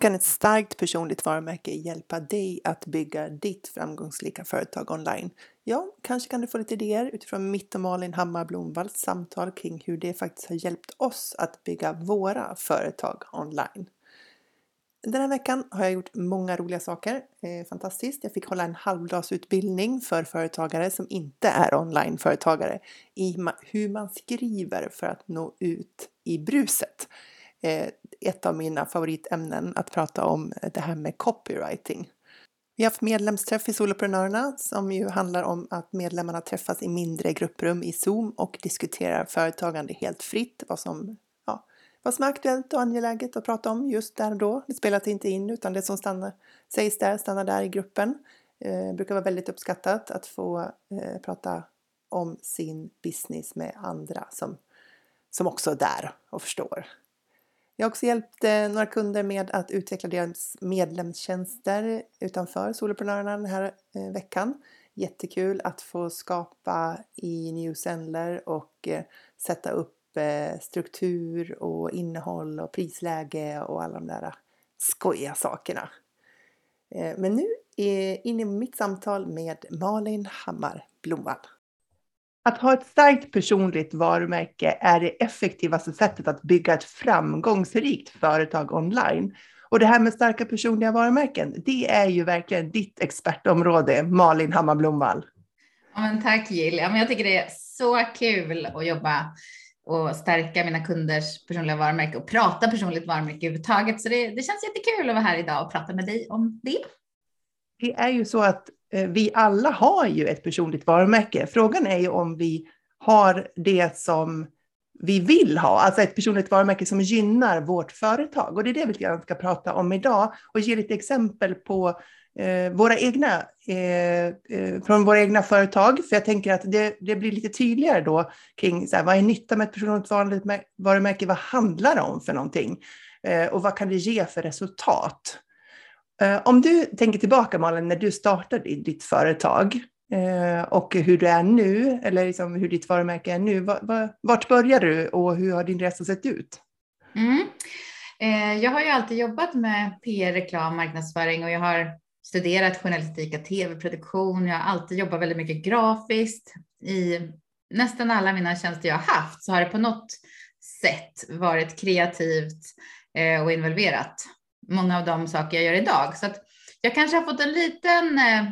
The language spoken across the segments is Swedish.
Kan ett starkt personligt varumärke hjälpa dig att bygga ditt framgångsrika företag online? Ja, kanske kan du få lite idéer utifrån mitt och Malin Hammar Blomvalls samtal kring hur det faktiskt har hjälpt oss att bygga våra företag online. Den här veckan har jag gjort många roliga saker. Eh, fantastiskt! Jag fick hålla en halvdagsutbildning för företagare som inte är onlineföretagare i hur man skriver för att nå ut i bruset. Eh, ett av mina favoritämnen att prata om det här med copywriting. Vi har haft medlemsträff i Soloprenörerna som ju handlar om att medlemmarna träffas i mindre grupprum i Zoom och diskuterar företagande helt fritt. Vad som, ja, vad som är aktuellt och angeläget att prata om just där och då. Det spelas inte in utan det som stannar, sägs där stannar där i gruppen. Eh, brukar vara väldigt uppskattat att få eh, prata om sin business med andra som, som också är där och förstår. Jag har också hjälpt eh, några kunder med att utveckla deras medlemstjänster utanför Soloprenörerna den här eh, veckan. Jättekul att få skapa i Newsendler och eh, sätta upp eh, struktur och innehåll och prisläge och alla de där skojiga sakerna. Eh, men nu eh, in i mitt samtal med Malin Hammar Blomvall. Att ha ett starkt personligt varumärke är det effektivaste sättet att bygga ett framgångsrikt företag online. Och det här med starka personliga varumärken, det är ju verkligen ditt expertområde, Malin Hammar Blomvall. Ja, men tack Jill. Ja, men jag tycker det är så kul att jobba och stärka mina kunders personliga varumärke och prata personligt varumärke överhuvudtaget. Så det, det känns jättekul att vara här idag och prata med dig om det. Det är ju så att Eh, vi alla har ju ett personligt varumärke. Frågan är ju om vi har det som vi vill ha, alltså ett personligt varumärke som gynnar vårt företag. Och det är det vi ska prata om idag och ge lite exempel på eh, våra egna, eh, eh, från våra egna företag. För jag tänker att det, det blir lite tydligare då kring så här, vad är nytta med ett personligt varumärke? Vad handlar det om för någonting? Eh, och vad kan det ge för resultat? Eh, om du tänker tillbaka Malin, när du startade ditt företag eh, och hur du är nu, eller liksom hur ditt varumärke är nu. Vart började du och hur har din resa sett ut? Mm. Eh, jag har ju alltid jobbat med PR, reklam, marknadsföring och jag har studerat journalistik och tv-produktion. Jag har alltid jobbat väldigt mycket grafiskt. I nästan alla mina tjänster jag har haft så har det på något sätt varit kreativt och involverat många av de saker jag gör idag. Så att jag kanske har fått en liten, eh,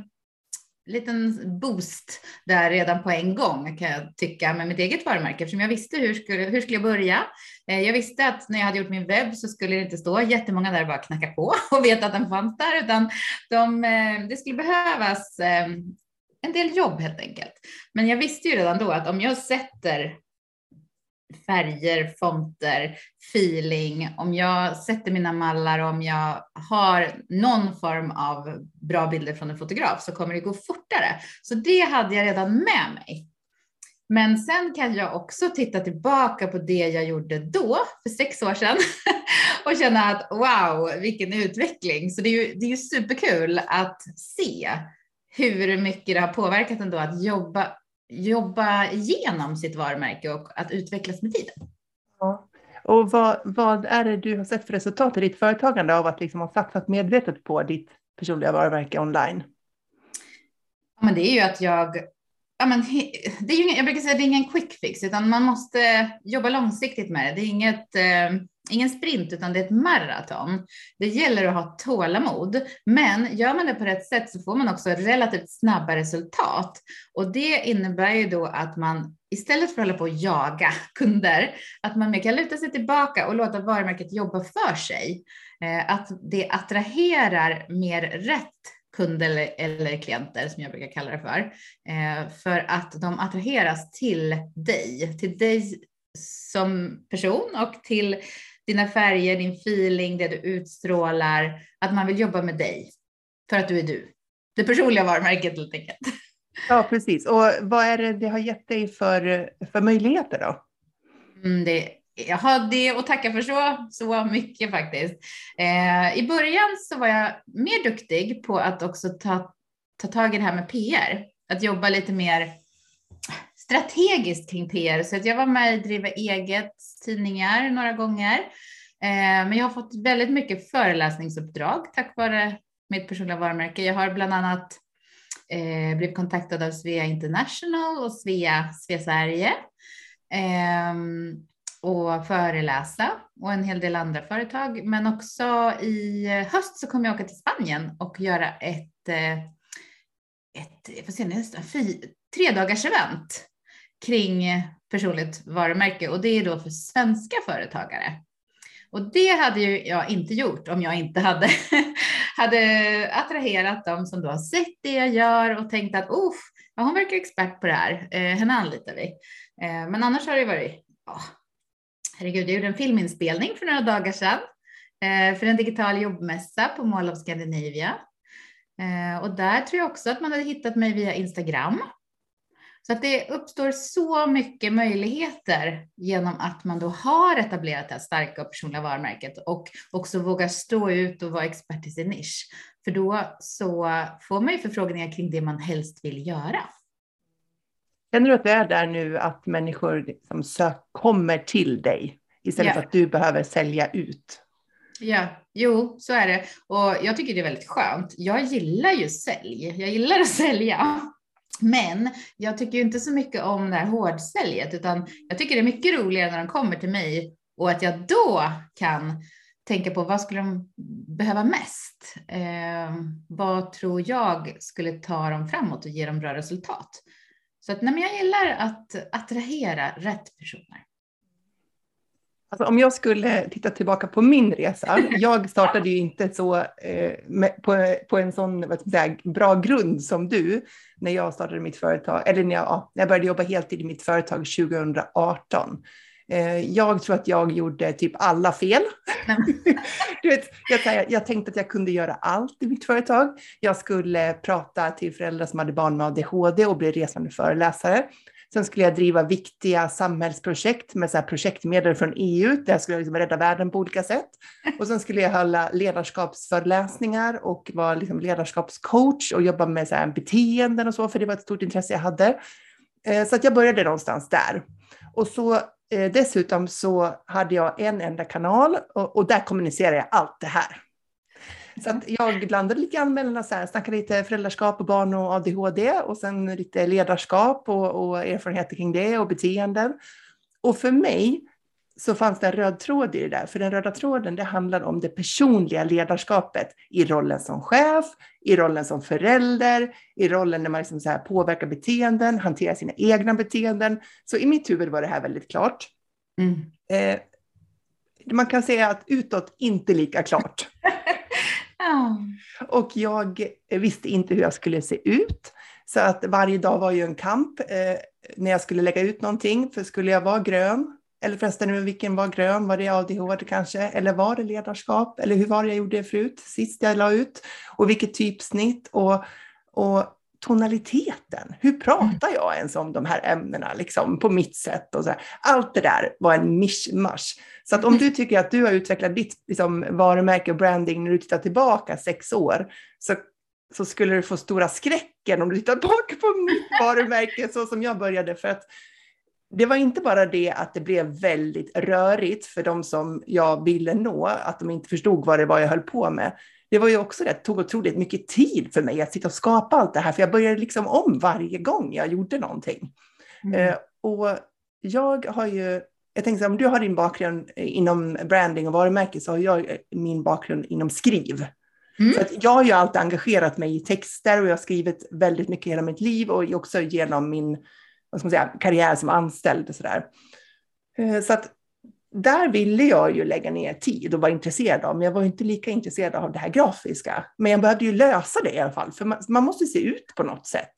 liten boost där redan på en gång kan jag tycka med mitt eget varumärke eftersom jag visste hur skulle, hur skulle jag börja. Eh, jag visste att när jag hade gjort min webb så skulle det inte stå jättemånga där och bara knacka på och veta att den fanns där utan de, eh, det skulle behövas eh, en del jobb helt enkelt. Men jag visste ju redan då att om jag sätter färger, fonter, feeling, om jag sätter mina mallar, om jag har någon form av bra bilder från en fotograf så kommer det gå fortare. Så det hade jag redan med mig. Men sen kan jag också titta tillbaka på det jag gjorde då, för sex år sedan, och känna att wow, vilken utveckling. Så det är ju, det är ju superkul att se hur mycket det har påverkat ändå att jobba jobba igenom sitt varumärke och att utvecklas med tiden. Ja. Och vad, vad är det du har sett för resultat i ditt företagande av att liksom ha satsat medvetet på ditt personliga varumärke online? Ja, men det är ju att jag Ja, men det är ju, jag brukar säga att det är ingen quick fix, utan man måste jobba långsiktigt med det. Det är inget eh, ingen sprint utan det är ett maraton. Det gäller att ha tålamod, men gör man det på rätt sätt så får man också relativt snabba resultat. Och det innebär ju då att man istället för att hålla på och jaga kunder, att man mer kan luta sig tillbaka och låta varumärket jobba för sig. Eh, att det attraherar mer rätt kunder eller, klienter som jag brukar kalla det för. Eh, för att de attraheras till dig, till dig som person och till dina färger, din feeling, det du utstrålar, att man vill jobba med dig för att du är du. Det personliga varumärket helt enkelt. Ja, precis. Och vad är det det har gett dig för, för möjligheter då? Mm, det, jag har det att tacka för så, så mycket faktiskt. Eh, I början så var jag mer duktig på att också ta, ta tag i det här med PR. Att jobba lite mer strategiskt kring PR. Så att jag var med i Driva eget tidningar några gånger. Eh, men jag har fått väldigt mycket föreläsningsuppdrag tack vare mitt personliga varumärke. Jag har bland annat eh, blivit kontaktad av Svea International och Svea, Svea Sverige eh, och föreläsa och en hel del andra företag. Men också i höst så kommer jag åka till Spanien och göra ett, eh, ett får tre dagars event kring personligt varumärke och det är då för svenska företagare. Och det hade ju jag inte gjort om jag inte hade, hade attraherat dem som då har sett det jag gör och tänkt att oh, hon verkar expert på det här, eh, henne anlitar vi. Eh, men annars har det varit, oh, herregud, jag gjorde en filminspelning för några dagar sedan eh, för en digital jobbmässa på Mall of Scandinavia. Eh, och där tror jag också att man hade hittat mig via Instagram. Så att det uppstår så mycket möjligheter genom att man då har etablerat det här starka och personliga varumärket och också vågar stå ut och vara expert i sin nisch. För då så får man ju förfrågningar kring det man helst vill göra. Känner du att det är där nu att människor liksom sök, kommer till dig istället ja. för att du behöver sälja ut? Ja, jo, så är det. Och jag tycker det är väldigt skönt. Jag gillar ju sälj. Jag gillar att sälja. Men jag tycker inte så mycket om det här hårdsäljet, utan jag tycker det är mycket roligare när de kommer till mig och att jag då kan tänka på vad skulle de behöva mest? Eh, vad tror jag skulle ta dem framåt och ge dem bra resultat? Så att, nej, men jag gillar att attrahera rätt personer. Alltså, om jag skulle titta tillbaka på min resa, jag startade ju inte så eh, med, på, på, en sån säga, bra grund som du när jag startade mitt företag, eller när jag, ja, när jag började jobba heltid i mitt företag 2018. Eh, jag tror att jag gjorde typ alla fel. du vet, jag, jag tänkte att jag kunde göra allt i mitt företag. Jag skulle prata till föräldrar som hade barn med ADHD och bli resande föreläsare. Sen skulle jag driva viktiga samhällsprojekt med så här projektmedel från EU, där jag skulle liksom rädda världen på olika sätt. Och sen skulle jag hålla ledarskapsföreläsningar och vara liksom ledarskapscoach och jobba med så här beteenden och så, för det var ett stort intresse jag hade. Eh, så att jag började någonstans där. Och så eh, dessutom så hade jag en enda kanal och, och där kommunicerade jag allt det här. Så att jag blandade lite grann mellan så här, snackade lite föräldraskap och barn och ADHD och sen lite ledarskap och, och erfarenheter kring det och beteenden. Och för mig så fanns det en röd tråd i det där, för den röda tråden det handlar om det personliga ledarskapet i rollen som chef, i rollen som förälder, i rollen när man liksom så här påverkar beteenden, hanterar sina egna beteenden. Så i mitt huvud var det här väldigt klart. Mm. Eh, man kan säga att utåt inte lika klart. Och jag visste inte hur jag skulle se ut. Så att varje dag var ju en kamp eh, när jag skulle lägga ut någonting. För skulle jag vara grön, eller förresten vilken var grön, var det ADHD kanske? Eller var det ledarskap? Eller hur var det jag gjorde förut, sist jag la ut? Och vilket typsnitt? Och, och tonaliteten. Hur pratar jag ens om de här ämnena liksom, på mitt sätt? Och så här. Allt det där var en mischmasch. Så att om du tycker att du har utvecklat ditt liksom, varumärke och branding när du tittar tillbaka sex år, så, så skulle du få stora skräcken om du tittar tillbaka på mitt varumärke så som jag började. För att det var inte bara det att det blev väldigt rörigt för de som jag ville nå, att de inte förstod vad det var jag höll på med det var ju också det, det tog otroligt mycket tid för mig att sitta och skapa allt det här, för jag började liksom om varje gång jag gjorde någonting. Mm. Eh, och jag har ju, jag tänkte om du har din bakgrund inom branding och varumärke så har jag min bakgrund inom skriv. Mm. Så att jag har ju alltid engagerat mig i texter och jag har skrivit väldigt mycket hela mitt liv och också genom min vad ska man säga, karriär som anställd och sådär. Eh, så att där ville jag ju lägga ner tid och vara intresserad av, men jag var inte lika intresserad av det här grafiska. Men jag behövde ju lösa det i alla fall, för man, man måste se ut på något sätt.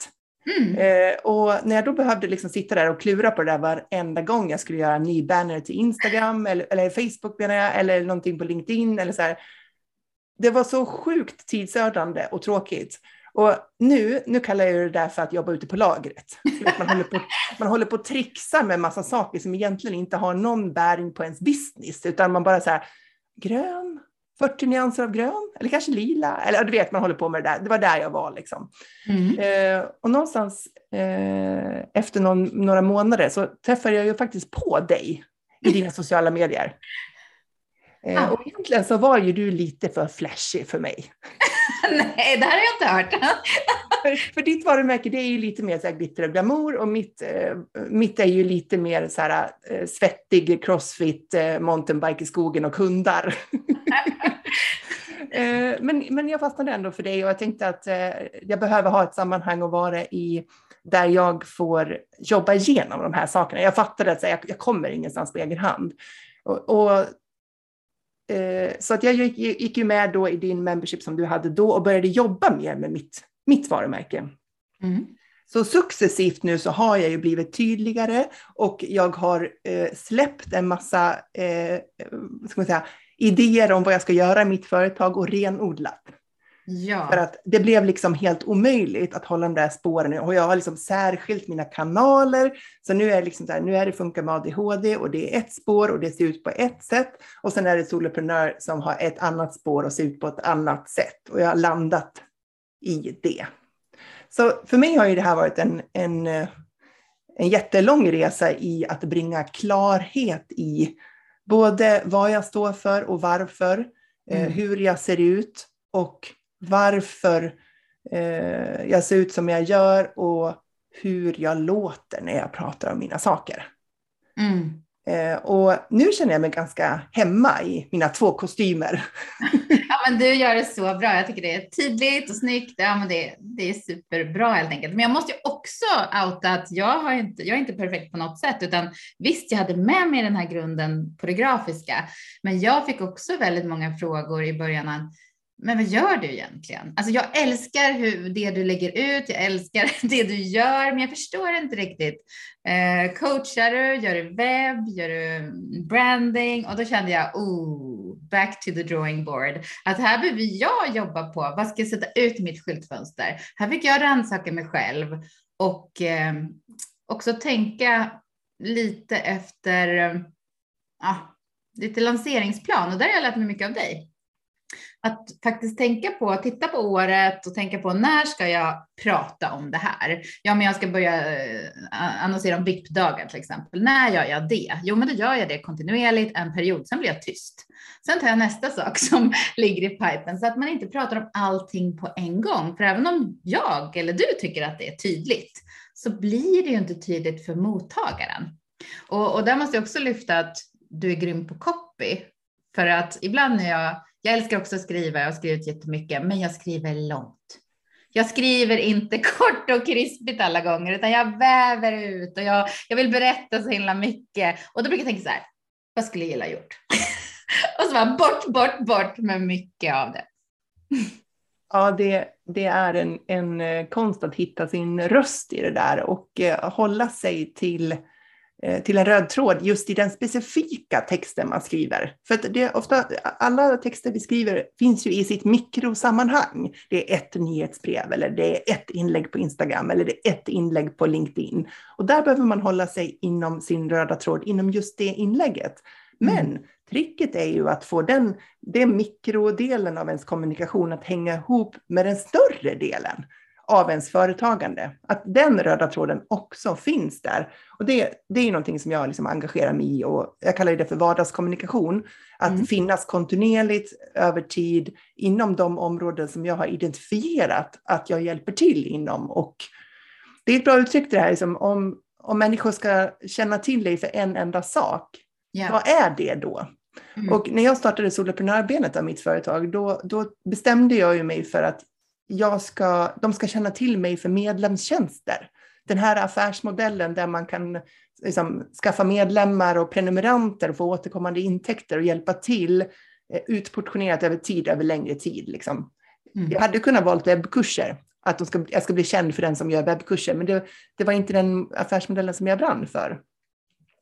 Mm. Eh, och när jag då behövde liksom sitta där och klura på det där varenda gång jag skulle göra en ny banner till Instagram eller, eller Facebook menar jag, eller någonting på LinkedIn eller så här. Det var så sjukt tidsödande och tråkigt. Och nu, nu kallar jag det där för att jobba ute på lagret. Man håller på, man håller på att trixa med massa saker som egentligen inte har någon bäring på ens business, utan man bara så här, grön, 40 nyanser av grön, eller kanske lila, eller du vet, man håller på med det där. Det var där jag var liksom. Mm. Eh, och någonstans eh, efter någon, några månader så träffade jag ju faktiskt på dig i dina sociala medier. Eh, ah. Och egentligen så var ju du lite för flashig för mig. Nej, det här har jag inte hört. för, för ditt varumärke det är ju lite mer så här glitter och glamour och mitt, eh, mitt är ju lite mer så här, eh, svettig crossfit, eh, mountainbike i skogen och hundar. Eh, men, men jag fastnade ändå för dig och jag tänkte att eh, jag behöver ha ett sammanhang och vara i där jag får jobba igenom de här sakerna. Jag fattade att jag, jag kommer ingenstans på egen hand. Och, och eh, så att jag gick, gick ju med då i din membership som du hade då och började jobba mer med mitt, mitt varumärke. Mm. Så successivt nu så har jag ju blivit tydligare och jag har eh, släppt en massa eh, ska man säga, idéer om vad jag ska göra i mitt företag och renodlat. Ja. För att det blev liksom helt omöjligt att hålla de där spåren. Och jag har liksom särskilt mina kanaler. Så nu är, det liksom där, nu är det Funka med ADHD och det är ett spår och det ser ut på ett sätt. Och sen är det Soloprenör som har ett annat spår och ser ut på ett annat sätt. Och jag har landat i det. Så för mig har ju det här varit en, en, en jättelång resa i att bringa klarhet i både vad jag står för och varför, eh, mm. hur jag ser ut och varför eh, jag ser ut som jag gör och hur jag låter när jag pratar om mina saker. Mm. Eh, och nu känner jag mig ganska hemma i mina två kostymer. ja, men du gör det så bra. Jag tycker det är tydligt och snyggt. Ja, men det, det är superbra helt enkelt. Men jag måste ju också outa att jag, har inte, jag är inte perfekt på något sätt, utan visst, jag hade med mig den här grunden på det grafiska, men jag fick också väldigt många frågor i början men vad gör du egentligen? Alltså jag älskar hur det du lägger ut, jag älskar det du gör, men jag förstår inte riktigt. Eh, coachar du, gör du webb, gör du branding? Och då kände jag, oh, back to the drawing board. Att här behöver jag jobba på, vad ska jag sätta ut i mitt skyltfönster? Här fick jag rannsaka mig själv och eh, också tänka lite efter, eh, ah, lite lanseringsplan och där har jag lärt mig mycket av dig att faktiskt tänka på, titta på året och tänka på när ska jag prata om det här? Ja, men jag ska börja eh, annonsera om VIP-dagar till exempel. När gör jag det? Jo, men då gör jag det kontinuerligt en period, sen blir jag tyst. Sen tar jag nästa sak som ligger i pipen så att man inte pratar om allting på en gång. För även om jag eller du tycker att det är tydligt så blir det ju inte tydligt för mottagaren. Och, och där måste jag också lyfta att du är grym på copy. För att ibland när jag jag älskar också att skriva, jag har skrivit jättemycket, men jag skriver långt. Jag skriver inte kort och krispigt alla gånger, utan jag väver ut och jag, jag vill berätta så himla mycket. Och då brukar jag tänka så här, vad skulle jag gilla gjort? och så bara bort, bort, bort med mycket av det. Ja, det, det är en, en eh, konst att hitta sin röst i det där och eh, hålla sig till Eh, till en röd tråd just i den specifika texten man skriver. För att det ofta, alla texter vi skriver finns ju i sitt mikrosammanhang. Det är ett nyhetsbrev eller det är ett inlägg på Instagram eller det är ett inlägg på LinkedIn. Och där behöver man hålla sig inom sin röda tråd, inom just det inlägget. Men mm. tricket är ju att få den, den mikrodelen av ens kommunikation att hänga ihop med den större delen av ens företagande. Att den röda tråden också finns där. Och det, det är någonting som jag liksom engagerar mig i och jag kallar det för vardagskommunikation. Att mm. finnas kontinuerligt över tid inom de områden som jag har identifierat att jag hjälper till inom. Och det är ett bra uttryck det här, liksom, om, om människor ska känna till dig för en enda sak, yeah. vad är det då? Mm. Och när jag startade soloprenörbenet av mitt företag, då, då bestämde jag ju mig för att jag ska, de ska känna till mig för medlemstjänster. Den här affärsmodellen där man kan liksom, skaffa medlemmar och prenumeranter och få återkommande intäkter och hjälpa till eh, utportionerat över tid, över längre tid. Liksom. Mm. Jag hade kunnat valt webbkurser, att de ska, jag ska bli känd för den som gör webbkurser, men det, det var inte den affärsmodellen som jag brann för.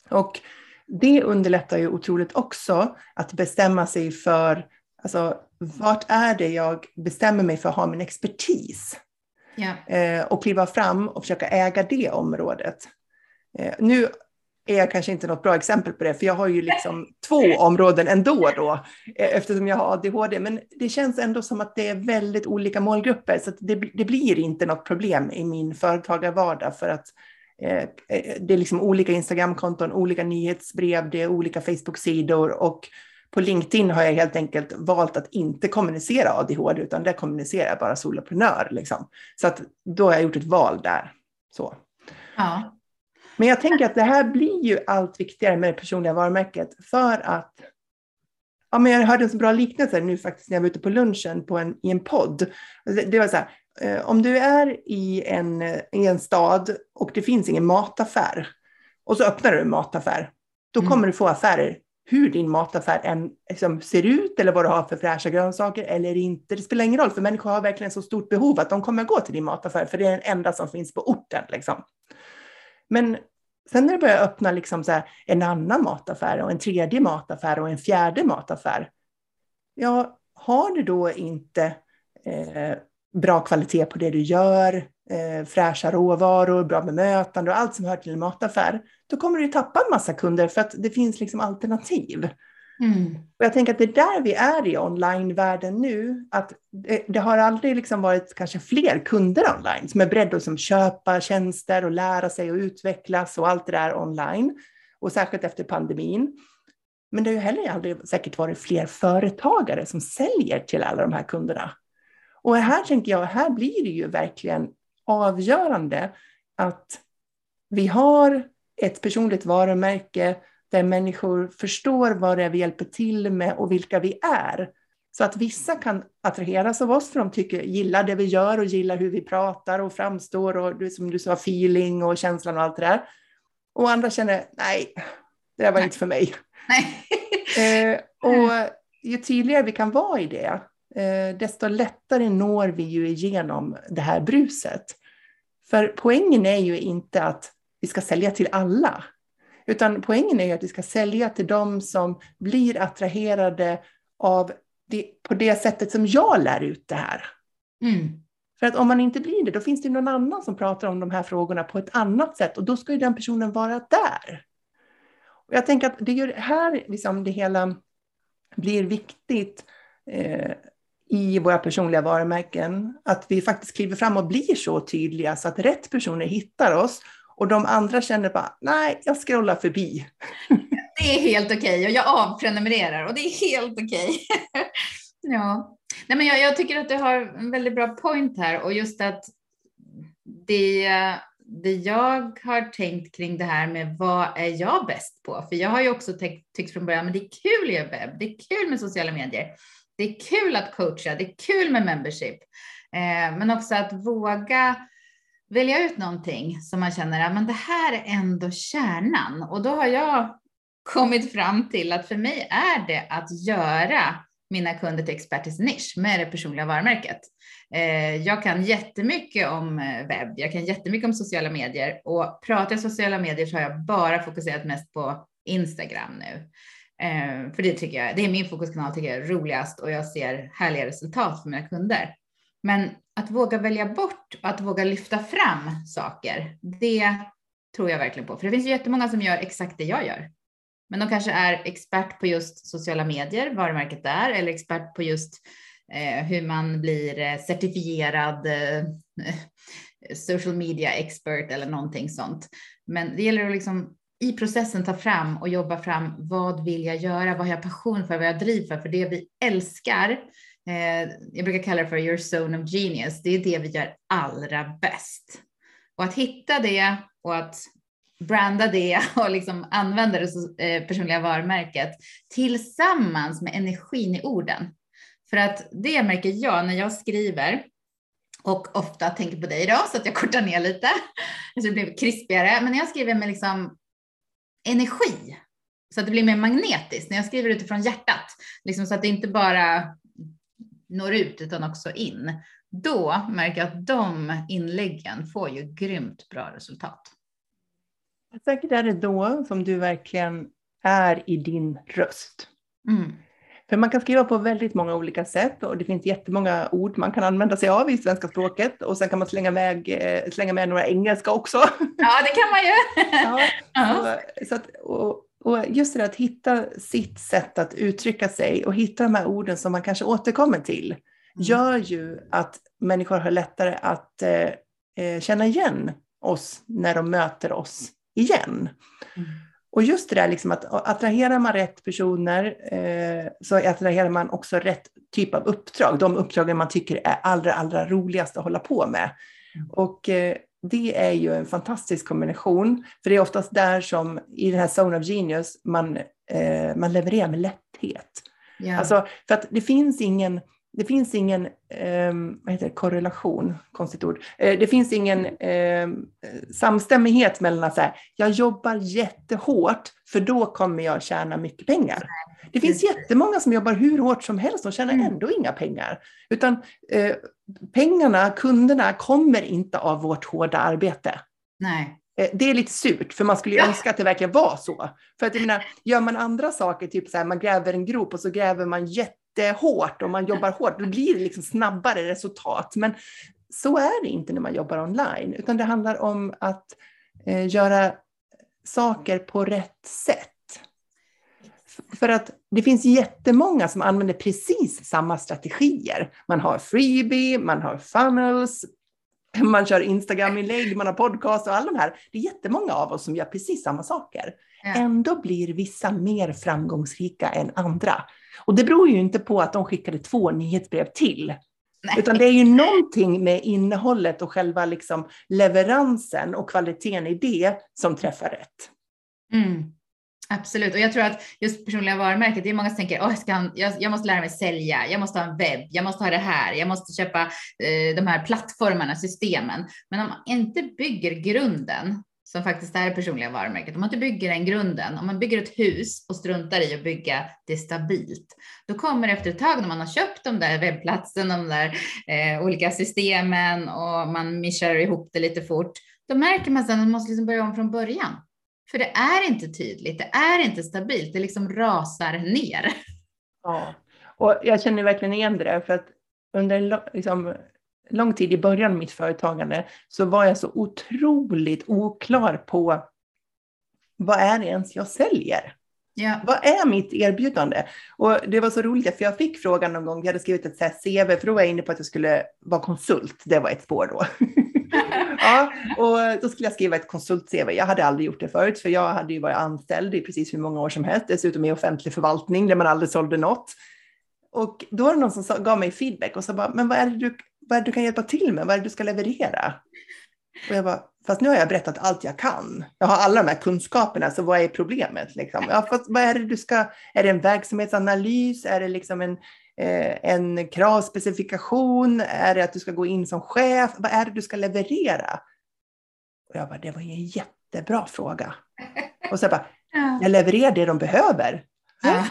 Och det underlättar ju otroligt också att bestämma sig för Alltså, vart är det jag bestämmer mig för att ha min expertis? Ja. Eh, och kliva fram och försöka äga det området. Eh, nu är jag kanske inte något bra exempel på det, för jag har ju liksom två områden ändå då, eh, eftersom jag har ADHD. Men det känns ändå som att det är väldigt olika målgrupper, så det, det, blir inte något problem i min företagarvardag för att eh, eh, det är liksom olika Instagramkonton, olika nyhetsbrev, det är olika Facebook-sidor och på LinkedIn har jag helt enkelt valt att inte kommunicera ADHD, utan där kommunicerar jag bara soloprenör. Liksom. Så att då har jag gjort ett val där. Så. Ja. Men jag tänker att det här blir ju allt viktigare med det personliga varumärket för att Ja, men jag hörde en så bra liknelse nu faktiskt när jag var ute på lunchen på en, i en podd. Det var så här, eh, om du är i en, i en stad och det finns ingen mataffär och så öppnar du en mataffär, då mm. kommer du få affärer hur din mataffär än liksom, ser ut eller vad du har för fräscha grönsaker eller inte. Det spelar ingen roll, för människor har verkligen så stort behov att de kommer gå till din mataffär, för det är den enda som finns på orten. Liksom. Men sen när det börjar öppna liksom så här, en annan mataffär och en tredje mataffär och en fjärde mataffär, ja, har du då inte eh, bra kvalitet på det du gör, eh, fräscha råvaror, bra bemötande och allt som hör till en mataffär, då kommer du tappa en massa kunder för att det finns liksom alternativ. Mm. Och jag tänker att det är där vi är i onlinevärlden nu, att det, det, har aldrig liksom varit kanske fler kunder online som är beredda att liksom köpa tjänster och lära sig och utvecklas och allt det där online. Och särskilt efter pandemin. Men det har ju heller aldrig säkert varit fler företagare som säljer till alla de här kunderna. Och här tänker jag, här blir det ju verkligen avgörande att vi har ett personligt varumärke där människor förstår vad det är vi hjälper till med och vilka vi är. Så att vissa kan attraheras av oss för de tycker, gillar det vi gör och gillar hur vi pratar och framstår och som du sa, feeling och känslan och allt det där. Och andra känner, nej, det där var nej. inte för mig. eh, och ju tydligare vi kan vara i det, desto lättare når vi ju igenom det här bruset. För poängen är ju inte att vi ska sälja till alla, utan poängen är ju att vi ska sälja till dem som blir attraherade av det, på det sättet som jag lär ut det här. Mm. För att om man inte blir det, då finns det någon annan som pratar om de här frågorna på ett annat sätt och då ska ju den personen vara där. Och jag tänker att det är här liksom det hela blir viktigt eh, i våra personliga varumärken, att vi faktiskt kliver fram och blir så tydliga så att rätt personer hittar oss och de andra känner bara, nej, jag scrollar förbi. Det är helt okej okay. och jag avprenumererar och det är helt okej. Okay. ja. Nej, men jag, jag, tycker att du har en väldigt bra point här och just att det, det jag har tänkt kring det här med vad är jag bäst på? För jag har ju också tyckt från början, men det är kul att göra webb, det är kul med sociala medier, det är kul att coacha, det är kul med membership, eh, men också att våga välja ut någonting som man känner att det här är ändå kärnan. Och då har jag kommit fram till att för mig är det att göra mina kunder till expertis sin nisch med det personliga varumärket. Eh, jag kan jättemycket om eh, webb, jag kan jättemycket om sociala medier och pratar jag sociala medier så har jag bara fokuserat mest på Instagram nu. Eh, för det tycker jag, det är min fokuskanal, tycker jag är roligast och jag ser härliga resultat för mina kunder. Men att våga välja bort och att våga lyfta fram saker, det tror jag verkligen på. För det finns ju jättemånga som gör exakt det jag gör. Men de kanske är expert på just sociala medier, varumärket där, eller expert på just eh, hur man blir eh, certifierad eh, social media expert eller någonting sånt. Men det gäller att liksom i processen ta fram och jobba fram vad vill jag göra, vad har jag passion för, vad jag driv för, för det vi älskar Eh, jag brukar kalla det för your zone of genius. Det är det vi gör allra bäst. Och att hitta det och att branda det och liksom använda det eh, personliga varumärket tillsammans med energin i orden. För att det märker jag när jag skriver och ofta tänker på dig då så att jag kortar ner lite så det blir krispigare. Men när jag skriver med liksom energi så att det blir mer magnetiskt när jag skriver utifrån hjärtat, liksom så att det inte bara når ut utan också in, då märker jag att de inläggen får ju grymt bra resultat. Säkert är det då som du verkligen är i din röst. Mm. För man kan skriva på väldigt många olika sätt och det finns jättemånga ord man kan använda sig av i svenska språket och sen kan man slänga med, eh, slänga med några engelska också. Ja, det kan man ju. ja, så, så att, och, och just det att hitta sitt sätt att uttrycka sig och hitta de här orden som man kanske återkommer till mm. gör ju att människor har lättare att eh, eh, känna igen oss när de möter oss igen. Mm. Och just det där liksom att attraherar man rätt personer eh, så attraherar man också rätt typ av uppdrag. De uppdragen man tycker är allra, allra roligast att hålla på med. Mm. Och eh, det är ju en fantastisk kombination. För det är oftast där som i den här Zone of Genius man, eh, man levererar med lätthet. Yeah. Alltså, för att det finns ingen det finns ingen eh, vad heter det, korrelation, konstigt ord. Eh, det finns ingen eh, samstämmighet mellan att säga, jag jobbar jättehårt för då kommer jag tjäna mycket pengar. Det finns jättemånga som jobbar hur hårt som helst och tjänar mm. ändå inga pengar. Utan eh, pengarna, kunderna, kommer inte av vårt hårda arbete. Nej. Eh, det är lite surt, för man skulle ju önska att det verkligen var så. För att jag menar, gör man andra saker, typ så här, man gräver en grop och så gräver man jätte jättehårt och man jobbar hårt, då blir det liksom snabbare resultat. Men så är det inte när man jobbar online, utan det handlar om att eh, göra saker på rätt sätt. För att det finns jättemånga som använder precis samma strategier. Man har freebie, man har funnels, man kör Instagram-inlägg, man har podcast och alla de här. Det är jättemånga av oss som gör precis samma saker. Ja. Ändå blir vissa mer framgångsrika än andra. Och det beror ju inte på att de skickade två nyhetsbrev till. Nej. Utan det är ju någonting med innehållet och själva liksom leveransen och kvaliteten i det som träffar rätt. Mm. Absolut, och jag tror att just personliga varumärket, det är många som tänker, oh, jag, ska, jag, jag, måste lära mig sälja, jag måste ha en webb, jag måste ha det här, jag måste köpa eh, de här plattformarna, systemen. Men om man inte bygger grunden som faktiskt är det personliga varumärket. Om man inte bygger den grunden, om man bygger ett hus och struntar i att bygga det stabilt, då kommer det efter ett tag när man har köpt de där webbplatsen, de där eh, olika systemen och man mischar ihop det lite fort, då märker man sen att man måste liksom börja om från början. För det är inte tydligt, det är inte stabilt, det liksom rasar ner. Ja, och jag känner verkligen igen det där, för att under liksom, lång tid i början av mitt företagande så var jag så otroligt oklar på vad är det ens jag säljer? Ja. Vad är mitt erbjudande? Och det var så roligt, för jag fick frågan någon gång, jag hade skrivit ett så CV, för då var jag inne på att jag skulle vara konsult, det var ett spår då. ja, och då skulle jag skriva ett konsult-CV. Jag hade aldrig gjort det förut, för jag hade ju varit anställd i precis hur många år som helst, dessutom i offentlig förvaltning där man aldrig sålde något. Och då var det någon som gav mig feedback och sa bara, men vad är det du vad är det du kan hjälpa till med? Vad är det du ska leverera? Och jag bara, fast nu har jag berättat allt jag kan. Jag har alla de här kunskaperna, så vad är problemet? Liksom? Ja, fast vad är det du ska, är det en verksamhetsanalys? Är det liksom en, eh, en kravspecifikation? Är det att du ska gå in som chef? Vad är det du ska leverera? Och jag bara, det var en jättebra fråga. Och så jag bara, jag levererar det de behöver. Ja.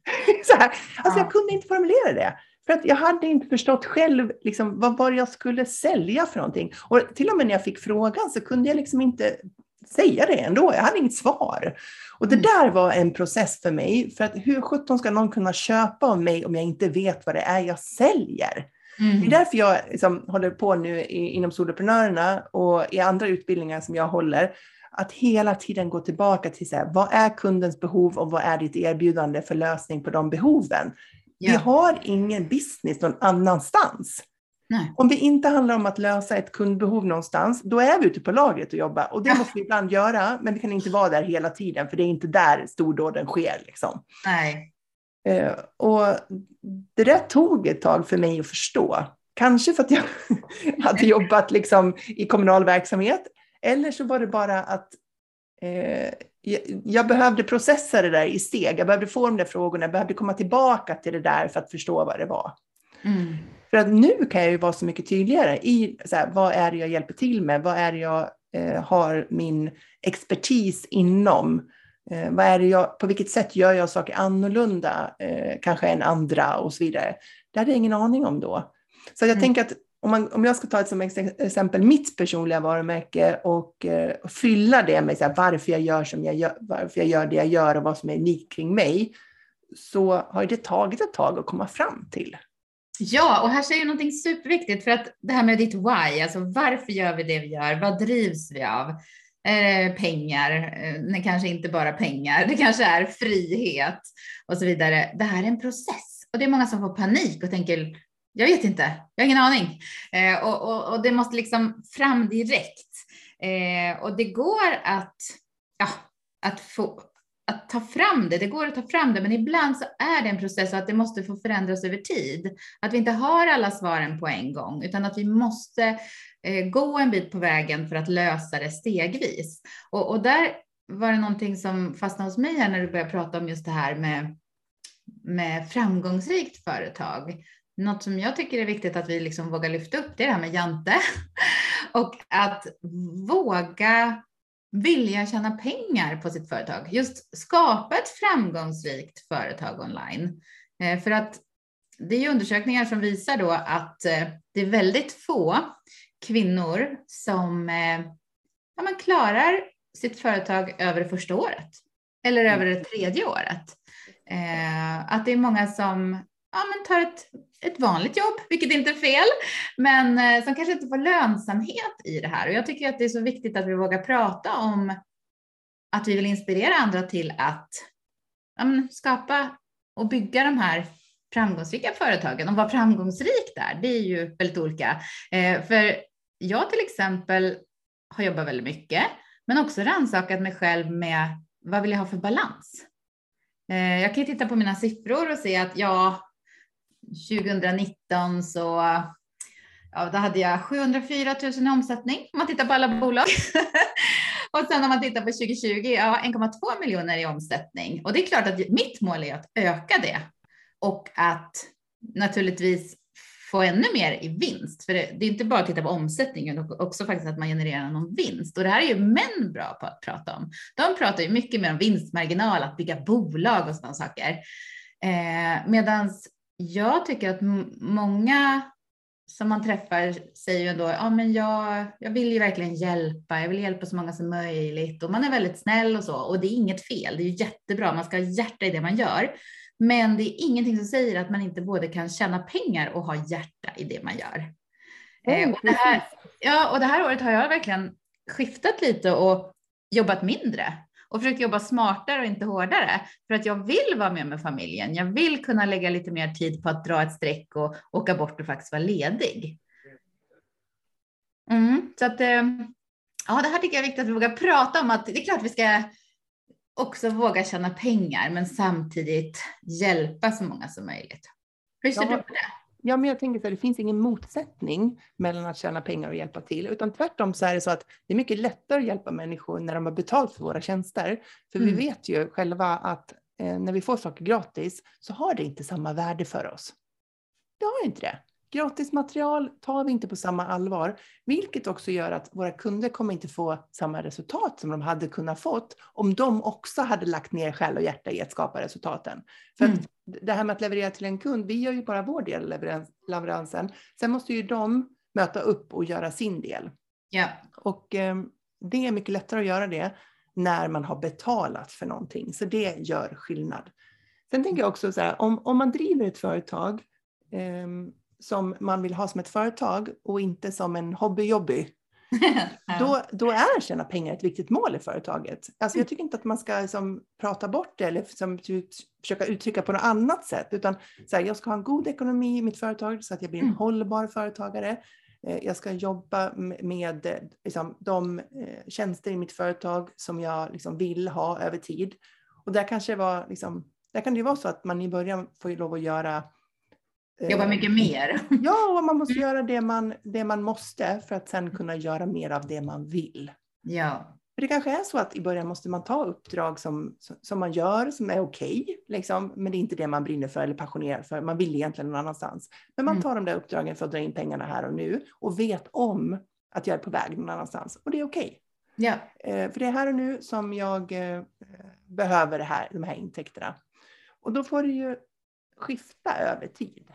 Så här. Alltså jag kunde inte formulera det. För att jag hade inte förstått själv liksom, vad var jag skulle sälja för någonting. Och till och med när jag fick frågan så kunde jag liksom inte säga det ändå. Jag hade inget svar. Och det mm. där var en process för mig. För att hur sjutton ska någon kunna köpa av mig om jag inte vet vad det är jag säljer? Mm. Det är därför jag liksom håller på nu inom Soloprenörerna och i andra utbildningar som jag håller, att hela tiden gå tillbaka till så här, vad är kundens behov och vad är ditt erbjudande för lösning på de behoven? Ja. Vi har ingen business någon annanstans. Nej. Om det inte handlar om att lösa ett kundbehov någonstans, då är vi ute på lagret och jobbar. Och det måste vi ibland göra, men vi kan inte vara där hela tiden, för det är inte där stordåden sker. Liksom. Nej. Uh, och det där tog ett tag för mig att förstå. Kanske för att jag hade jobbat liksom i kommunal verksamhet, eller så var det bara att uh, jag behövde processa det där i steg. Jag behövde få de där frågorna, jag behövde komma tillbaka till det där för att förstå vad det var. Mm. För att nu kan jag ju vara så mycket tydligare i så här, vad är det jag hjälper till med? Vad är det jag eh, har min expertis inom? Eh, vad är det jag, på vilket sätt gör jag saker annorlunda eh, kanske än andra och så vidare? Det hade jag ingen aning om då. Så jag mm. tänker att om, man, om jag ska ta ett som exempel mitt personliga varumärke och eh, fylla det med så här, varför jag gör som jag gör, varför jag gör det jag gör och vad som är unikt kring mig, så har det tagit ett tag att komma fram till. Ja, och här säger du någonting superviktigt för att det här med ditt why, alltså varför gör vi det vi gör? Vad drivs vi av? Eh, pengar, eh, kanske inte bara pengar, det kanske är frihet och så vidare. Det här är en process och det är många som får panik och tänker, jag vet inte, jag har ingen aning. Eh, och, och, och, det måste liksom fram direkt. Eh, och det går att, ja, att få, att ta fram det. Det går att ta fram det, men ibland så är det en process och att det måste få förändras över tid. Att vi inte har alla svaren på en gång, utan att vi måste eh, gå en bit på vägen för att lösa det stegvis. Och, och där var det någonting som fastnade hos mig här när du började prata om just det här med, med framgångsrikt företag. Något som jag tycker är viktigt att vi liksom vågar lyfta upp, det är det här med Jante. Och att våga vilja tjäna pengar på sitt företag. Just skapa ett framgångsrikt företag online. Eh, för att det är undersökningar som visar då att eh, det är väldigt få kvinnor som eh, ja, man klarar sitt företag över det första året eller över det tredje året. Att det är många som ja, men tar ett, ett vanligt jobb, vilket inte är fel, men eh, som kanske inte får lönsamhet i det här. Och jag tycker att det är så viktigt att vi vågar prata om att vi vill inspirera andra till att ja, men, skapa och bygga de här framgångsrika företagen. Och vad framgångsrikt är, det är ju väldigt olika. Eh, för jag till exempel har jobbat väldigt mycket, men också rannsakat mig själv med vad vill jag ha för balans? Eh, jag kan titta på mina siffror och se att ja, 2019 så ja, då hade jag 704 000 i omsättning om man tittar på alla bolag. och sen om man tittar på 2020, ja 1,2 miljoner i omsättning. Och det är klart att mitt mål är att öka det och att naturligtvis få ännu mer i vinst. För det, det, är inte bara att titta på omsättningen, utan också faktiskt att man genererar någon vinst. Och det här är ju män bra på att prata om. De pratar ju mycket mer om vinstmarginal, att bygga bolag och sådana saker. Eh, Medan jag tycker att många som man träffar säger ju ändå, ja men jag, jag vill ju verkligen hjälpa, jag vill hjälpa så många som möjligt. Och man är väldigt snäll och så. Och det är inget fel, det är jättebra, man ska ha hjärta i det man gör. Men det är ingenting som säger att man inte både kan tjäna pengar och ha hjärta i det man gör. Mm, och det här, ja, och det här året har jag verkligen skiftat lite och jobbat mindre och försökt jobba smartare och inte hårdare för att jag vill vara med med familjen. Jag vill kunna lägga lite mer tid på att dra ett streck och åka bort och faktiskt vara ledig. Mm, så att, eh, ja, det här tycker jag är viktigt att vi vågar prata om att det är klart vi ska också våga tjäna pengar, men samtidigt hjälpa så många som möjligt. Hur ser du på det? Ja, men jag tänker så här, det finns ingen motsättning mellan att tjäna pengar och hjälpa till, utan tvärtom så är det så att det är mycket lättare att hjälpa människor när de har betalt för våra tjänster. För mm. vi vet ju själva att eh, när vi får saker gratis så har det inte samma värde för oss. Det har inte det. Gratismaterial tar vi inte på samma allvar, vilket också gör att våra kunder kommer inte få samma resultat som de hade kunnat fått om de också hade lagt ner själ och hjärta i att skapa resultaten. För mm. det här med att leverera till en kund, vi gör ju bara vår del av leveransen. Sen måste ju de möta upp och göra sin del. Ja. Och eh, det är mycket lättare att göra det när man har betalat för någonting, så det gör skillnad. Sen tänker jag också så här, om, om man driver ett företag eh, som man vill ha som ett företag och inte som en hobbyjobby, då, då är att tjäna pengar ett viktigt mål i företaget. Alltså jag tycker inte att man ska liksom, prata bort det eller liksom, försöka uttrycka på något annat sätt, utan så här, jag ska ha en god ekonomi i mitt företag så att jag blir en mm. hållbar företagare. Eh, jag ska jobba med liksom, de eh, tjänster i mitt företag som jag liksom, vill ha över tid. Och där, kanske var, liksom, där kan det ju vara så att man i början får lov att göra Jobba mycket eh, mer. Ja, och man måste mm. göra det man, det man måste för att sen kunna göra mer av det man vill. Ja. För det kanske är så att i början måste man ta uppdrag som, som man gör, som är okej, okay, liksom, men det är inte det man brinner för eller passionerar för. Man vill egentligen någon annanstans. Men man mm. tar mm. de där uppdragen för att dra in pengarna här och nu och vet om att jag är på väg någon annanstans och det är okej. Okay. Ja. Eh, för det är här och nu som jag eh, behöver det här, de här intäkterna. Och då får det ju skifta över tid.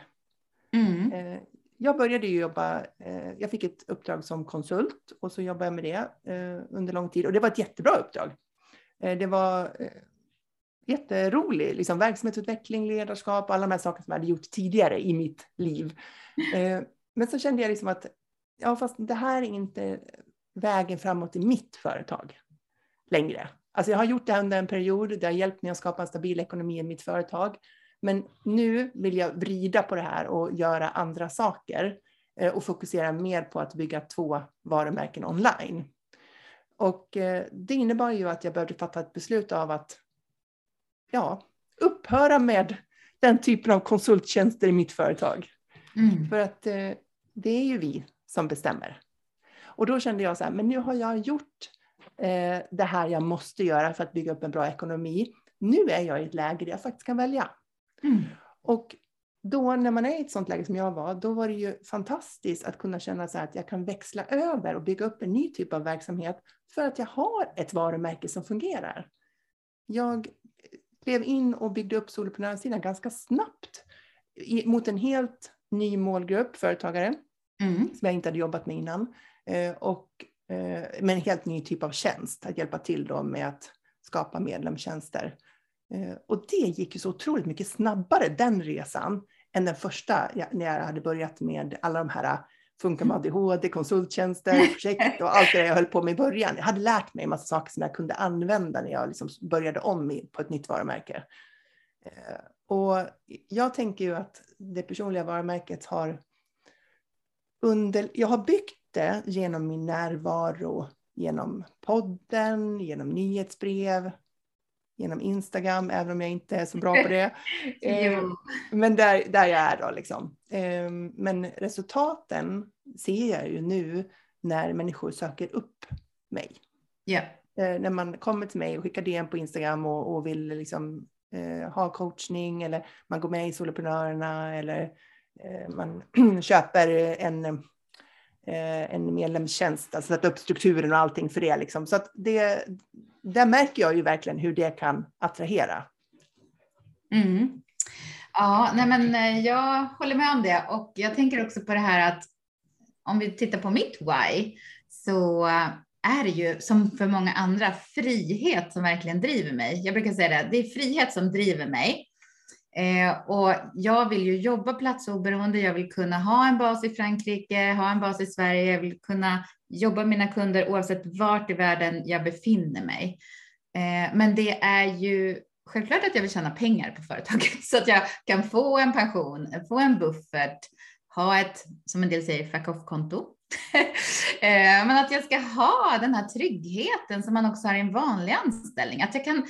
Mm. Eh, jag började jobba, eh, jag fick ett uppdrag som konsult och så jobbade jag med det eh, under lång tid och det var ett jättebra uppdrag. Det var jätterolig. Liksom verksamhetsutveckling, ledarskap, alla de här sakerna som jag hade gjort tidigare i mitt liv. Men så kände jag liksom att ja, fast det här är inte vägen framåt i mitt företag längre. Alltså jag har gjort det här under en period, det har hjälpt mig att skapa en stabil ekonomi i mitt företag. Men nu vill jag vrida på det här och göra andra saker eh, och fokusera mer på att bygga två varumärken online. Och eh, det innebar ju att jag behövde fatta ett beslut av att ja, upphöra med den typen av konsulttjänster i mitt företag. Mm. För att eh, det är ju vi som bestämmer. Och då kände jag så här, men nu har jag gjort det här jag måste göra för att bygga upp en bra ekonomi. Nu är jag i ett läge där jag faktiskt kan välja. Mm. Och då när man är i ett sånt läge som jag var, då var det ju fantastiskt att kunna känna så att jag kan växla över och bygga upp en ny typ av verksamhet för att jag har ett varumärke som fungerar. Jag klev in och byggde upp soloprenörssidan ganska snabbt mot en helt ny målgrupp företagare mm. som jag inte hade jobbat med innan. Eh, och, eh, med en helt ny typ av tjänst, att hjälpa till då med att skapa medlemstjänster. Eh, och det gick ju så otroligt mycket snabbare, den resan, än den första när jag hade börjat med alla de här Funka med ADHD, konsulttjänster, projekt och allt det jag höll på med i början. Jag hade lärt mig en massa saker som jag kunde använda när jag liksom började om på ett nytt varumärke. Och jag tänker ju att det personliga varumärket har under, jag har byggt det genom min närvaro, genom podden, genom nyhetsbrev, genom Instagram, även om jag inte är så bra på det. eh, men där, där jag är då liksom. Eh, men resultaten ser jag ju nu när människor söker upp mig. Yeah. När man kommer till mig och skickar DM på Instagram och, och vill liksom, eh, ha coachning eller man går med i Soloprenörerna eller eh, man köper en Eh, en medlemstjänst, alltså sätta upp strukturen och allting för det. Liksom. Så att det, där märker jag ju verkligen hur det kan attrahera. Mm. Ja, nej men eh, jag håller med om det och jag tänker också på det här att om vi tittar på mitt why så är det ju som för många andra frihet som verkligen driver mig. Jag brukar säga det, det är frihet som driver mig. Eh, och jag vill ju jobba platsoberoende. Jag vill kunna ha en bas i Frankrike, ha en bas i Sverige. Jag vill kunna jobba med mina kunder oavsett vart i världen jag befinner mig. Eh, men det är ju självklart att jag vill tjäna pengar på företaget så att jag kan få en pension, få en buffert, ha ett, som en del säger, fuck off-konto. eh, men att jag ska ha den här tryggheten som man också har i en vanlig anställning. Att jag kan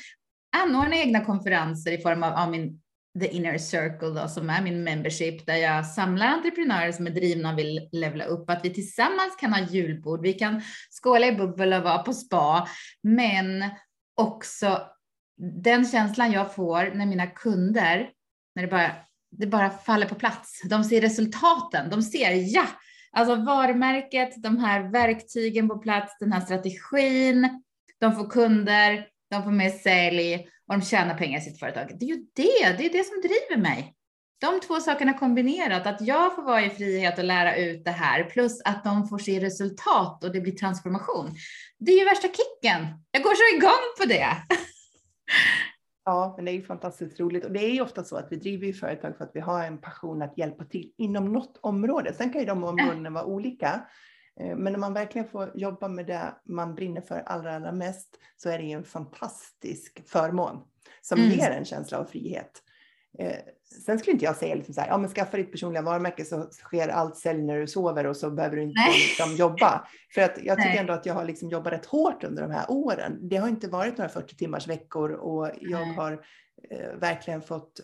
anordna egna konferenser i form av, av min The Inner Circle då, som är min membership där jag samlar entreprenörer som är drivna och vill levla upp. Att vi tillsammans kan ha julbord, vi kan skåla i bubbel och vara på spa, men också den känslan jag får när mina kunder, när det bara, det bara faller på plats. De ser resultaten, de ser ja, alltså varumärket, de här verktygen på plats, den här strategin, de får kunder, de får mer sälj och de tjänar pengar i sitt företag. Det är ju det, det är det som driver mig. De två sakerna kombinerat, att jag får vara i frihet och lära ut det här, plus att de får se resultat och det blir transformation. Det är ju värsta kicken. Jag går så igång på det. Ja, men det är ju fantastiskt roligt och det är ju ofta så att vi driver ju företag för att vi har en passion att hjälpa till inom något område. Sen kan ju de områdena vara olika. Eh, men när man verkligen får jobba med det man brinner för allra, allra mest så är det ju en fantastisk förmån som mm. ger en känsla av frihet. Eh, sen skulle inte jag säga liksom så här, ja men skaffa ditt personliga varumärke så sker allt sälj när du sover och så behöver du inte liksom jobba. För att jag tycker Nej. ändå att jag har liksom jobbat rätt hårt under de här åren. Det har inte varit några 40 timmars veckor och jag har eh, verkligen fått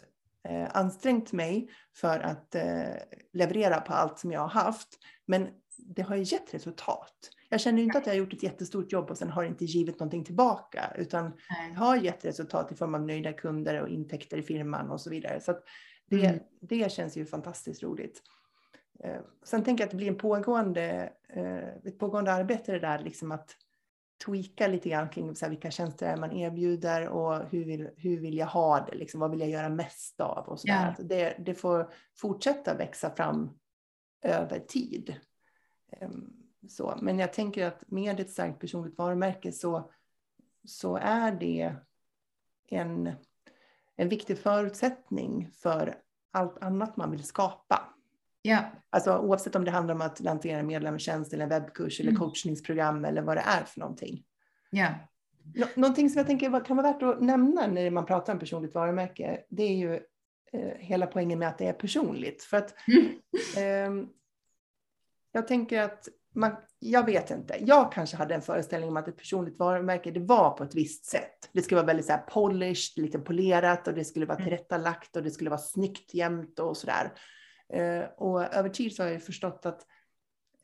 eh, ansträngt mig för att eh, leverera på allt som jag har haft. Men det har ju gett resultat. Jag känner inte att jag har gjort ett jättestort jobb och sen har inte givit någonting tillbaka, utan det har gett resultat i form av nöjda kunder och intäkter i firman och så vidare. Så det, mm. det känns ju fantastiskt roligt. Eh, sen tänker jag att det blir en pågående, eh, ett pågående arbete det där, liksom att tweaka lite grann kring så här, vilka tjänster man erbjuder och hur vill, hur vill jag ha det, liksom, vad vill jag göra mest av och så yeah. det, det får fortsätta växa fram över tid. Ehm, så. Men jag tänker att med ett starkt personligt varumärke så, så är det en... en viktig förutsättning för allt annat man vill skapa. Ja. Alltså oavsett om det handlar om att lansera en medlemstjänst eller en webbkurs eller Mm. coachningsprogram eller vad det är för någonting. Ja. Nå- Någonting som jag tänker kan vara värt att nämna när man pratar om personligt varumärke, det är ju eh, hela poängen med att det är personligt. För att Mm. ehm, jag tänker att man, jag vet inte, jag kanske hade en föreställning om att ett personligt varumärke, det var på ett visst sätt. Det skulle vara väldigt så här polished, lite polerat och det skulle vara Mm. tillrättalagt och det skulle vara snyggt jämt och sådär. Eh, och över tid så har jag förstått att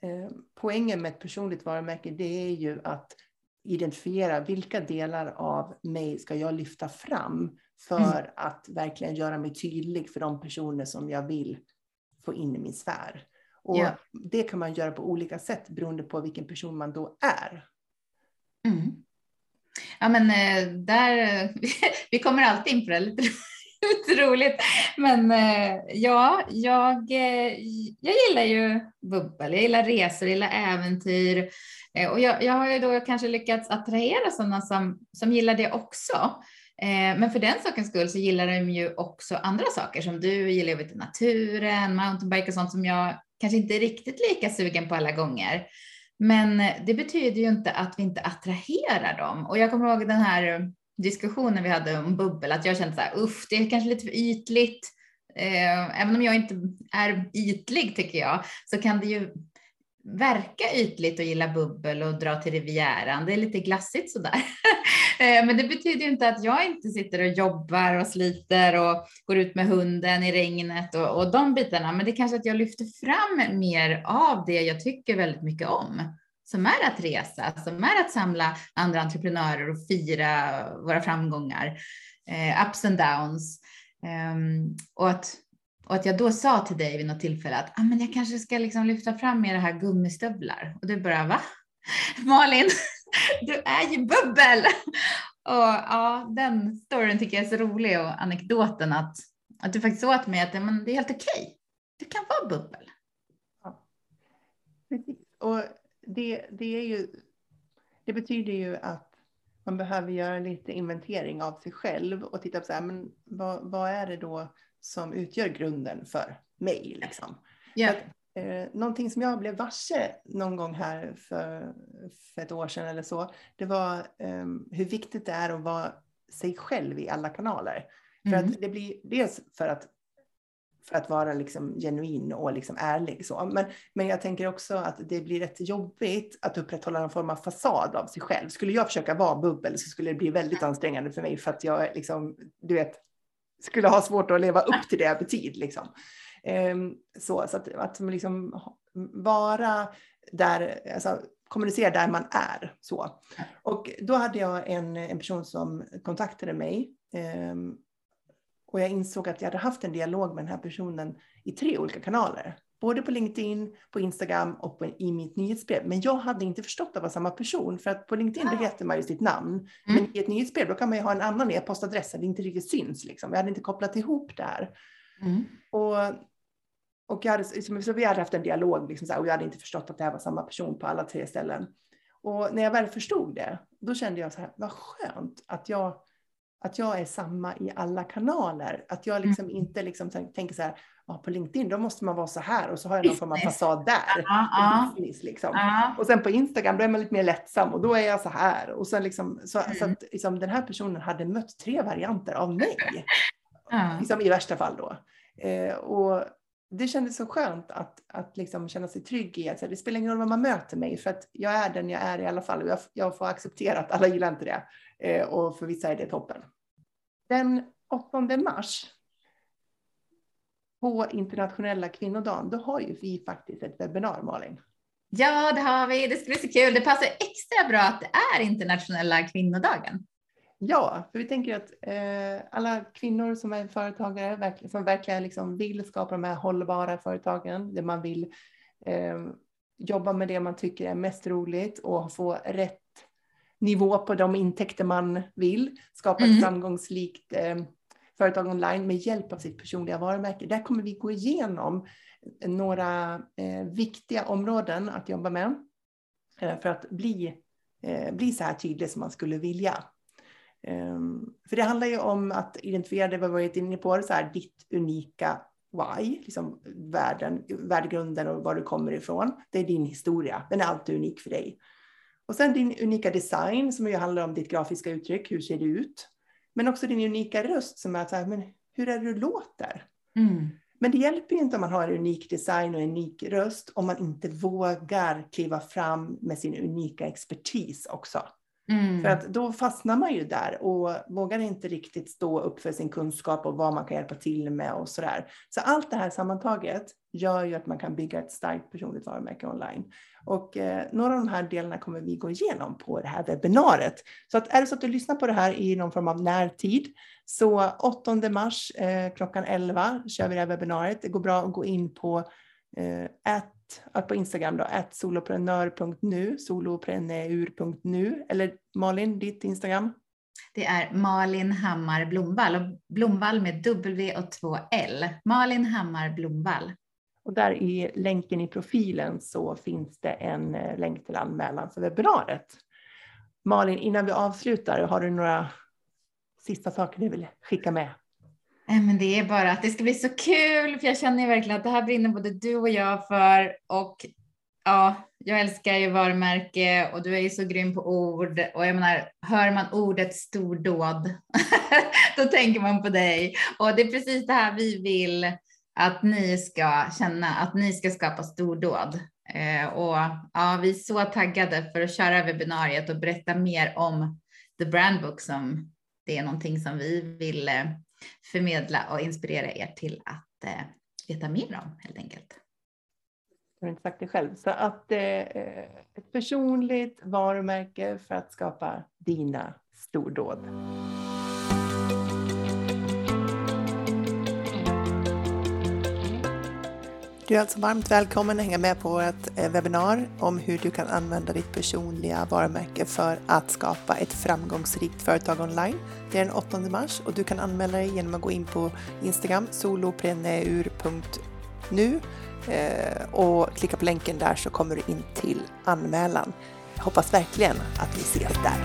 eh, poängen med ett personligt varumärke, det är ju att identifiera vilka delar av mig ska jag lyfta fram för att verkligen göra mig tydlig för de personer som jag vill få in i min sfär. Och Ja. det kan man göra på olika sätt beroende på vilken person man då är. Mm. Ja, men eh, där, vi kommer alltid in på det, lite, lite roligt. Men eh, ja, jag, eh, jag gillar ju bubbel, jag gillar resor, jag gillar äventyr. Och jag, jag har ju då kanske lyckats attrahera sådana som, som gillar det också. Men för den sakens skull så gillar de ju också andra saker som du gillar till naturen, mountainbike och sånt som jag kanske inte riktigt lika sugen på alla gånger. Men det betyder ju inte att vi inte attraherar dem. Och jag kommer ihåg den här eh, diskussionen vi hade om bubbel, att jag kände så här, uff, det är kanske lite för ytligt. Eh, även om jag inte är ytlig tycker jag, så kan det ju verka ytligt och gilla bubbel och dra till Rivieran. Det är lite glassigt sådär. Eh, men det betyder ju inte att jag inte sitter och jobbar och sliter och går ut med hunden i regnet och, och de bitarna. Men det är kanske att jag lyfter fram mer av det jag tycker väldigt mycket om. Som är att resa, som är att samla andra entreprenörer och fira våra framgångar. Eh, ups and downs. Ehm, och att och att jag då sa till dig vid något tillfälle att ah, men jag kanske ska liksom lyfta fram mer det här gummistövlar. Och du bara, va? Malin, du är ju bubbel! Och ja, den storyn tycker jag är så rolig och anekdoten att, att du faktiskt sa mig att men det är helt okej. Du kan vara bubbel. Ja. Och det, det, är ju, det betyder ju att man behöver göra lite inventering av sig själv och titta på så här, men vad, vad är det då som utgör grunden för mig? Liksom? Ja. Eh, någonting som jag blev varse någon gång här för, för ett år sedan eller så, det var eh, hur viktigt det är att vara sig själv i alla kanaler. För Mm. att det blir dels för att, för att vara liksom genuin och liksom ärlig. Så. Men, men jag tänker också att det blir rätt jobbigt att upprätthålla någon form av fasad av sig själv. Skulle jag försöka vara bubbel så skulle det bli väldigt ansträngande för mig för att jag liksom, du vet, skulle ha svårt att leva upp till det över tid. Liksom. Ehm, så, så att, att liksom vara där, alltså kommunicera där man är. Så. Och då hade jag en, en person som kontaktade mig ehm, och jag insåg att jag hade haft en dialog med den här personen i tre olika kanaler. Både på LinkedIn, på Instagram och på, i mitt nyhetsbrev. Men jag hade inte förstått att det var samma person. För att på LinkedIn då heter man ju sitt namn. Mm. Men i ett nyhetsbrev då kan man ju ha en annan e-postadress där det inte riktigt syns. Liksom. Jag hade inte kopplat ihop det här. Mm. Och, och jag hade, så vi hade haft en dialog liksom, och jag hade inte förstått att det här var samma person på alla tre ställen. Och när jag väl förstod det, då kände jag så här, vad skönt att jag, att jag är samma i alla kanaler. Att jag liksom inte liksom tän- tänker så här, ah, på LinkedIn då måste man vara så här och så har jag någon form av fasad där. Ja, ja, Business, liksom. ja. Och sen på Instagram då är man lite mer lättsam och då är jag så här. Och sen liksom, så, så Mm. att liksom, den här personen hade mött tre varianter av mig. ja. Liksom I värsta fall då. Eh, och det kändes så skönt att, att liksom känna sig trygg i att så det spelar ingen roll vad man möter mig för att jag är den jag är i alla fall och jag, jag får acceptera att alla gillar inte det. Eh, och för vissa är det toppen. Den 8 mars på internationella kvinnodagen, då har ju vi faktiskt ett webbinar Malin. ja, det har vi. Det ska bli så kul. Det passar extra bra att det är internationella kvinnodagen. Ja, för vi tänker att eh, alla kvinnor som är företagare, som verkligen liksom vill skapa de här hållbara företagen, där man vill eh, jobba med det man tycker är mest roligt och få rätt nivå på de intäkter man vill, skapa ett Mm. framgångsrikt eh, företag online med hjälp av sitt personliga varumärke. Där kommer vi gå igenom några eh, viktiga områden att jobba med eh, för att bli, eh, bli så här tydlig som man skulle vilja. Um, för det handlar ju om att identifiera det vi varit inne på, så här, ditt unika why, liksom världen, värdegrunden och var du kommer ifrån. Det är din historia, den är alltid unik för dig. Och sen din unika design som ju handlar om ditt grafiska uttryck, hur ser det ut? Men också din unika röst som är så här, men hur är det du låter? Mm. Men det hjälper ju inte om man har en unik design och en unik röst om man inte vågar kliva fram med sin unika expertis också. Mm. För att då fastnar man ju där och vågar inte riktigt stå upp för sin kunskap och vad man kan hjälpa till med och sådär. Så allt det här sammantaget gör ju att man kan bygga ett starkt personligt varumärke online. Och eh, några av de här delarna kommer vi gå igenom på det här webbinariet. Så att är det så att du lyssnar på det här i någon form av närtid så 8 mars eh, klockan 11 kör vi det här webbinariet. Det går bra att gå in på eh, på Instagram då, at soloprenör.nu, solopreneur.nu, eller Malin, ditt Instagram? Det är Malin Hammar Blomvall, och Blomvall med W och två L. Malin Hammar Blomvall. Och där i länken i profilen så finns det en eh, länk till anmälan för webbinariet. Malin, innan vi avslutar, har du några sista saker du vill skicka med? Men det är bara att det ska bli så kul, för jag känner ju verkligen att det här brinner både du och jag för. Och ja, jag älskar ju varumärke och du är ju så grym på ord. Och jag menar, hör man ordet stordåd, då tänker man på dig. Och det är precis det här vi vill att ni ska känna, att ni ska skapa stordåd. Eh, och ja, vi är så taggade för att köra webbinariet och berätta mer om The Brand Book som det är någonting som vi vill eh, förmedla och inspirera er till att eh, veta mer om helt enkelt. Du har inte sagt det själv. Så att eh, eh, ett personligt varumärke för att skapa dina stordåd. Du är alltså varmt välkommen att hänga med på vårt eh, webbinar om hur du kan använda ditt personliga varumärke för att skapa ett framgångsrikt företag online. Det är den 8 mars och du kan anmäla dig genom att gå in på Instagram solopreneur.nu eh, och klicka på länken där så kommer du in till anmälan. Jag hoppas verkligen att vi ses där.